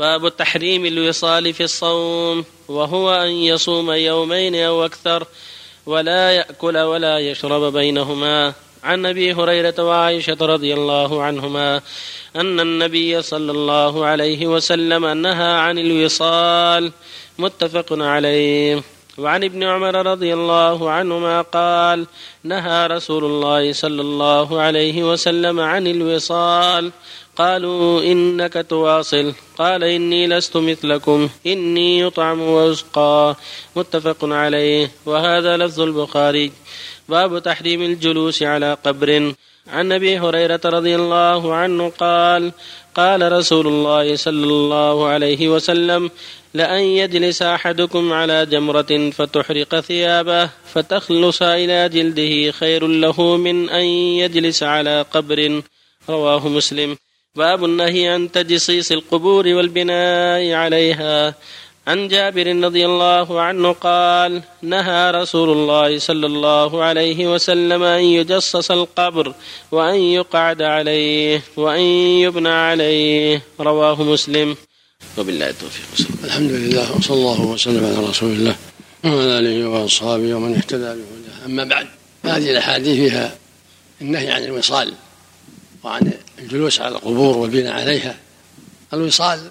باب تحريم الوصال في الصوم وهو أن يصوم يومين أو أكثر ولا يأكل ولا يشرب بينهما. عن أبي هريرة وعائشة رضي الله عنهما أن النبي صلى الله عليه وسلم نهى عن الوصال. متفق عليه. وعن ابن عمر رضي الله عنهما قال نهى رسول الله صلى الله عليه وسلم عن الوصال. قالوا إنك تواصل. قال إني لست مثلكم. إني يطعم ويسقى متفق عليه. وهذا لفظ البخاري. باب تحريم الجلوس على قبر. عن أبي هريرة رضي الله عنه قال قال رسول الله صلى الله عليه وسلم لأن يجلس أحدكم على جمرة فتحرق ثيابه فتخلص إلى جلده خير له من أن يجلس على قبر. رواه مسلم. باب النهي عن تجصيص القبور والبناء عليها. عن جابر رضي الله عنه قال نهى رسول الله صلى الله عليه وسلم أن يجصص القبر وأن يقعد عليه وأن يبنى عليه. رواه مسلم. وبالله التوفيق. الحمد لله وصلى الله وسلم على رسول الله وعلى آله وأصحابه ومن اهتدى بهداه. أما بعد هذه الأحاديث فيها النهي عن الوصال. وعن الجلوس على القبور والبناء عليها. الوصال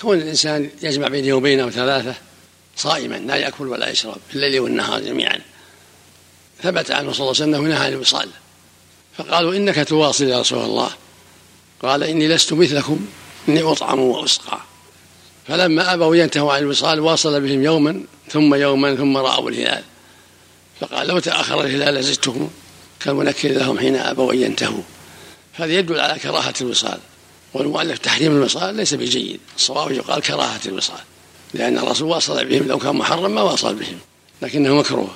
كون الإنسان يجمع بين يومين أو ثلاثة صائما لا يأكل ولا يشرب في الليل والنهار جميعا. ثبت عنه صلى الله عليه وسلم أنه نهى عن الوصال. فقالوا إنك تواصل يا رسول الله. قال إني لست مثلكم إني أطعم وأسقى. فلما أبوا ينتهوا عن الوصال واصل بهم يوما ثم يوما ثم رأوا الهلال. فقال لو تأخر الهلال لزدتكم كالمنكر لهم حين أبوا أن ينتهوا. هذا يدل على كراهة الوصال. والمؤلف تحريم الوصال ليس بجيد. الصواب يقال كراهة الوصال. لأن الرسول واصل بهم لو كان محرم ما واصل بهم لكنه مكروه.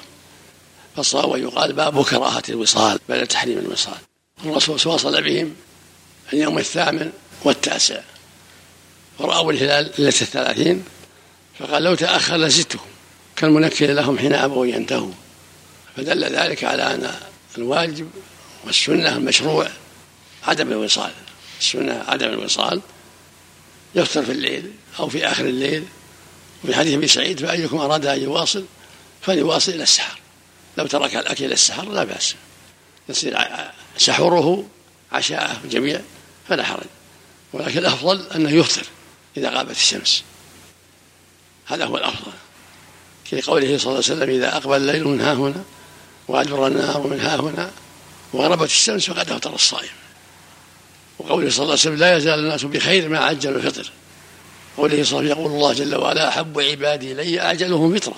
فالصواب يقال باب كراهة الوصال بل تحريم الوصال. الرسول واصل بهم اليوم الثامن والتاسع. ورأوا الهلال ليلة الثلاثين فقال لو تأخر لزدتكم. كالمنكر لهم حين أبوا ينتهوا. فدل ذلك على أن الواجب والسنة المشروع عدم الوصال. السنة عدم الوصال. يفطر في الليل أو في آخر الليل. وفي حديث أبي سعيد فأيكم أراد أن يواصل؟ فليواصل إلى السحر. لو ترك الأكل إلى السحر لا بأس. يصير سحوره عشاءه الجميع فلا حرج. ولكن الأفضل أنه يفطر إذا غابت الشمس. هذا هو الأفضل. في قوله صلى الله عليه وسلم إذا أقبل الليل من ها هنا وأدبر النهار من ها هنا وغربت الشمس فقد أفطر الصائم. وقوله صلى الله عليه وسلم لا يزال الناس بخير ما عجلوا الفطر. قوله صلى الله عليه وسلم يقول الله جل وعلا أحب عبادي إلي أعجلهم فطرة.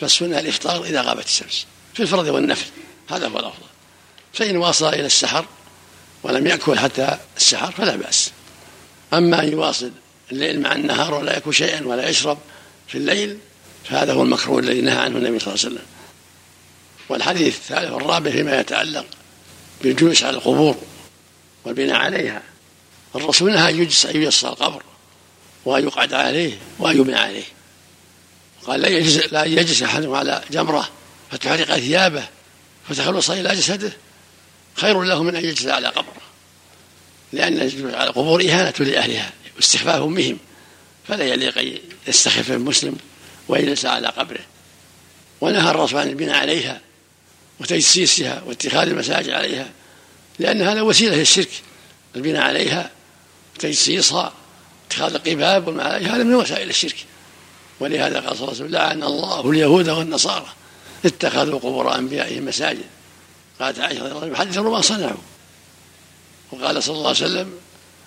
فالسنة الإفطار إذا غابت الشمس في الفرض والنفل. هذا هو الأفضل. فإن واصل إلى السحر ولم يأكل حتى السحر فلا بأس. أما أن يواصل الليل مع النهار ولا يأكل شيئا ولا يشرب في الليل فهذا هو المكروه الذي نهى عنه النبي صلى الله عليه وسلم. والحديث الثالث والرابع فيما يتعلق بالجلوس على القبور والبناء عليها. الرسول نهى أن يجلس القبر وأن يقعد عليه وأن يبنى عليه. قال لا يجلس لا يجلس أحدكم على جمرة فتحرق ثيابه فتخلص إلى جسده. خير له من أن يجلس على قبر لأن على القبور إهانة لأهلها واستخفاف بهم فلا يليق أن يستخف المسلم ويجلس على قبره. ونهى الرسول عن البناء عليها وتجسيسها واتخاذ المساجد عليها. لأن هذا وسيلة للشرك البناء عليها تجسيصها اتخاذ القباب والمعايش هذا من وسائل الشرك. ولهذا قال صلى الله عليه وسلم لعن الله اليهود والنصارى اتخذوا قبور أنبيائهم مساجد. قالت عائشة رضي الله عنها يحدثون ما صنعوا. وقال صلى الله عليه وسلم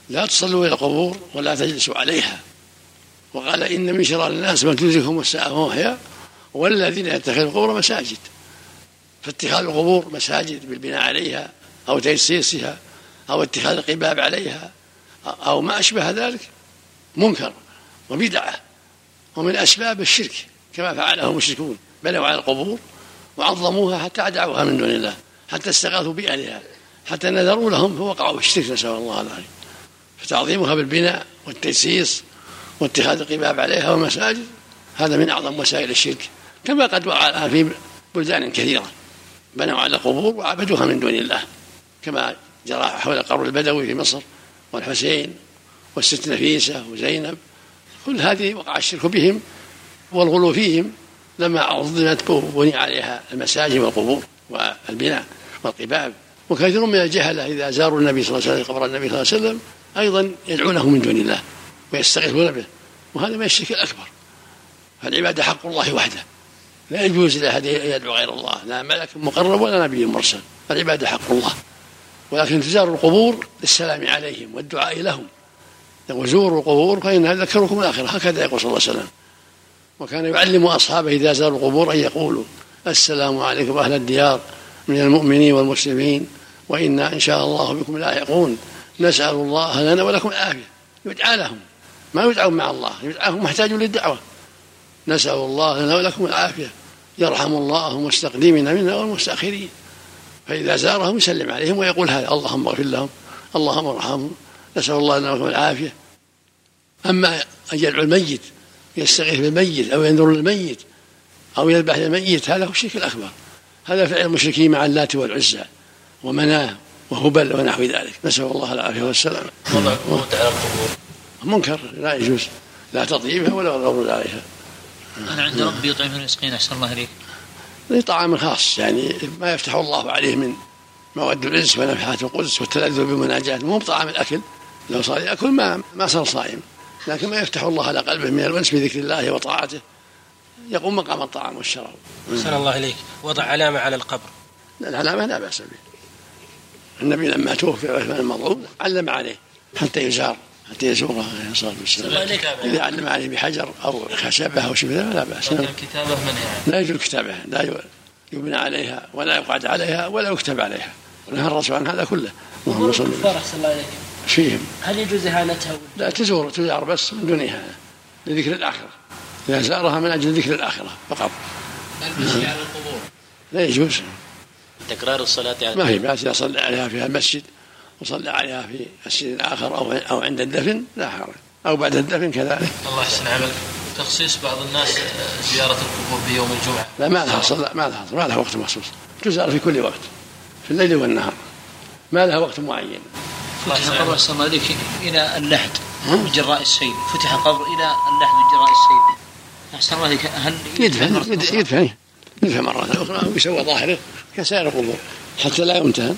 لا تصلوا إلى القبور ولا تجلسوا عليها. وقال إن من شرار الناس من تدركهم الساعة وهم أحياء والذين يتخذون القبور مساجد. فاتخاذ القبور مساجد بالبناء عليها أو تجسيسها أو اتخاذ القباب عليها أو ما أشبه ذلك منكر وبدعة ومن أسباب الشرك كما فعله المشركون بنوا على القبور وعظموها حتى أدعوها من دون الله حتى استغاثوا بأهلها حتى نذروا لهم فوقعوا في الشرك نسأل الله العافية. فتعظيمها بالبناء والتجسيس واتخاذ القباب عليها والمساجد هذا من أعظم وسائل الشرك كما قد وقع في بلدان كثيرة بنوا على القبور وعبدوها من دون الله. كما جرى حول القبر البدوي في مصر والحسين والست نفيسة وزينب. كل هذه وقع الشرك بهم والغلو فيهم لما عظمت بني عليها المساجد والقبور والبناء والقباب. وكثير من الجهلة إذا زاروا النبي صلى الله عليه وسلم قبر النبي صلى الله عليه وسلم أيضا يدعونه من دون الله ويستغيثون به وهذا من الشرك الأكبر. فالعبادة حق الله وحده. لا يجوز لاحد يدعو غير الله لا ملك مقرب ولا نبي مرسل. العباده حق الله. ولكن تزار القبور للسلام عليهم والدعاء لهم. وزوروا القبور فإنها ذكركم الآخرة هكذا يقول صلى الله عليه وسلم. وكان يعلم أصحابه إذا زاروا القبور أن يقولوا السلام عليكم أهل الديار من المؤمنين والمسلمين وإنا إن شاء الله بكم لاحقون. نسأل الله لنا ولكم العافية. يدعى لهم. ما يدعون مع الله. يدعاهم محتاج للدعوة. نسأل الله لنا ولكم العافية. يرحم الله المستقدمين منا والمستأخرين. فإذا زارهم يسلم عليهم ويقول هذا اللهم اغفر لهم اللهم ارحمهم نسأل الله لنا ولكم العافية. أما أن يدعو الميت يستغيث بالميت أو ينذر للميت أو يذبح للميت هذا هو الشرك الأكبر. هذا فعل المشركين مع اللات والعزى ومناة وهبل ونحو ذلك. نسأل الله العافية والسلام وضع على القبور منكر لا يجوز. لا تطيبها ولا الغرور عليها. أنا عند ربي يطعم المسكين أحسن الله إليك. طعام خاص يعني ما يفتح الله عليه من مواد الإنس ونفحات القدس والتلذذ بمناجاته مو بطعام الأكل لو صار يأكل ما ما صار صائم. لكن ما يفتح الله على قلبه من الإنس بذكر الله وطاعته يقوم مقام الطعام والشراب. أحسن الله إليك. وضع علامة على القبر. العلامة لا بأس به. النبي لما توفي عثمان المظلوم علم عليه حتى يزار حتى يزوره عليه الصلاة والسلام. إذا علم عليه بحجر أو خشبه أو شبه لا بأس. الكتابة منهي لا يجوز كتابه لا يبنى عليها ولا يقعد عليها ولا يكتب عليها. نهى الرسول عن هذا كله. اللهم صل. وسلم الله فيهم. هل يجوز إهانتها؟ لا تزور تزار بس من دون إهانة لذكر الآخرة. إذا زارها من أجل ذكر الآخرة فقط. المشي على القبور. لا يجوز. تكرار الصلاة على ما هي بأس إذا صلى عليها في المسجد. وصلى عليها في مسجد آخر أو أو عند الدفن لا حرج. أو بعد الدفن كذلك. الله يحسن عملك. تخصيص بعض الناس زيارة القبور بيوم الجمعة. لا ما لها صلاة ما لها ما لها وقت مخصوص. تزار في كل وقت في الليل والنهار. ما لها وقت معين. فتح قبر أحسن الله إلى اللحد من جراء السيل. فتح قبر إلى اللحد من جراء السيل. أحسن الله هل يدفن يدفن يدفن مرة أخرى ويسوى ظاهره كسائر القبور حتى لا يمتهن.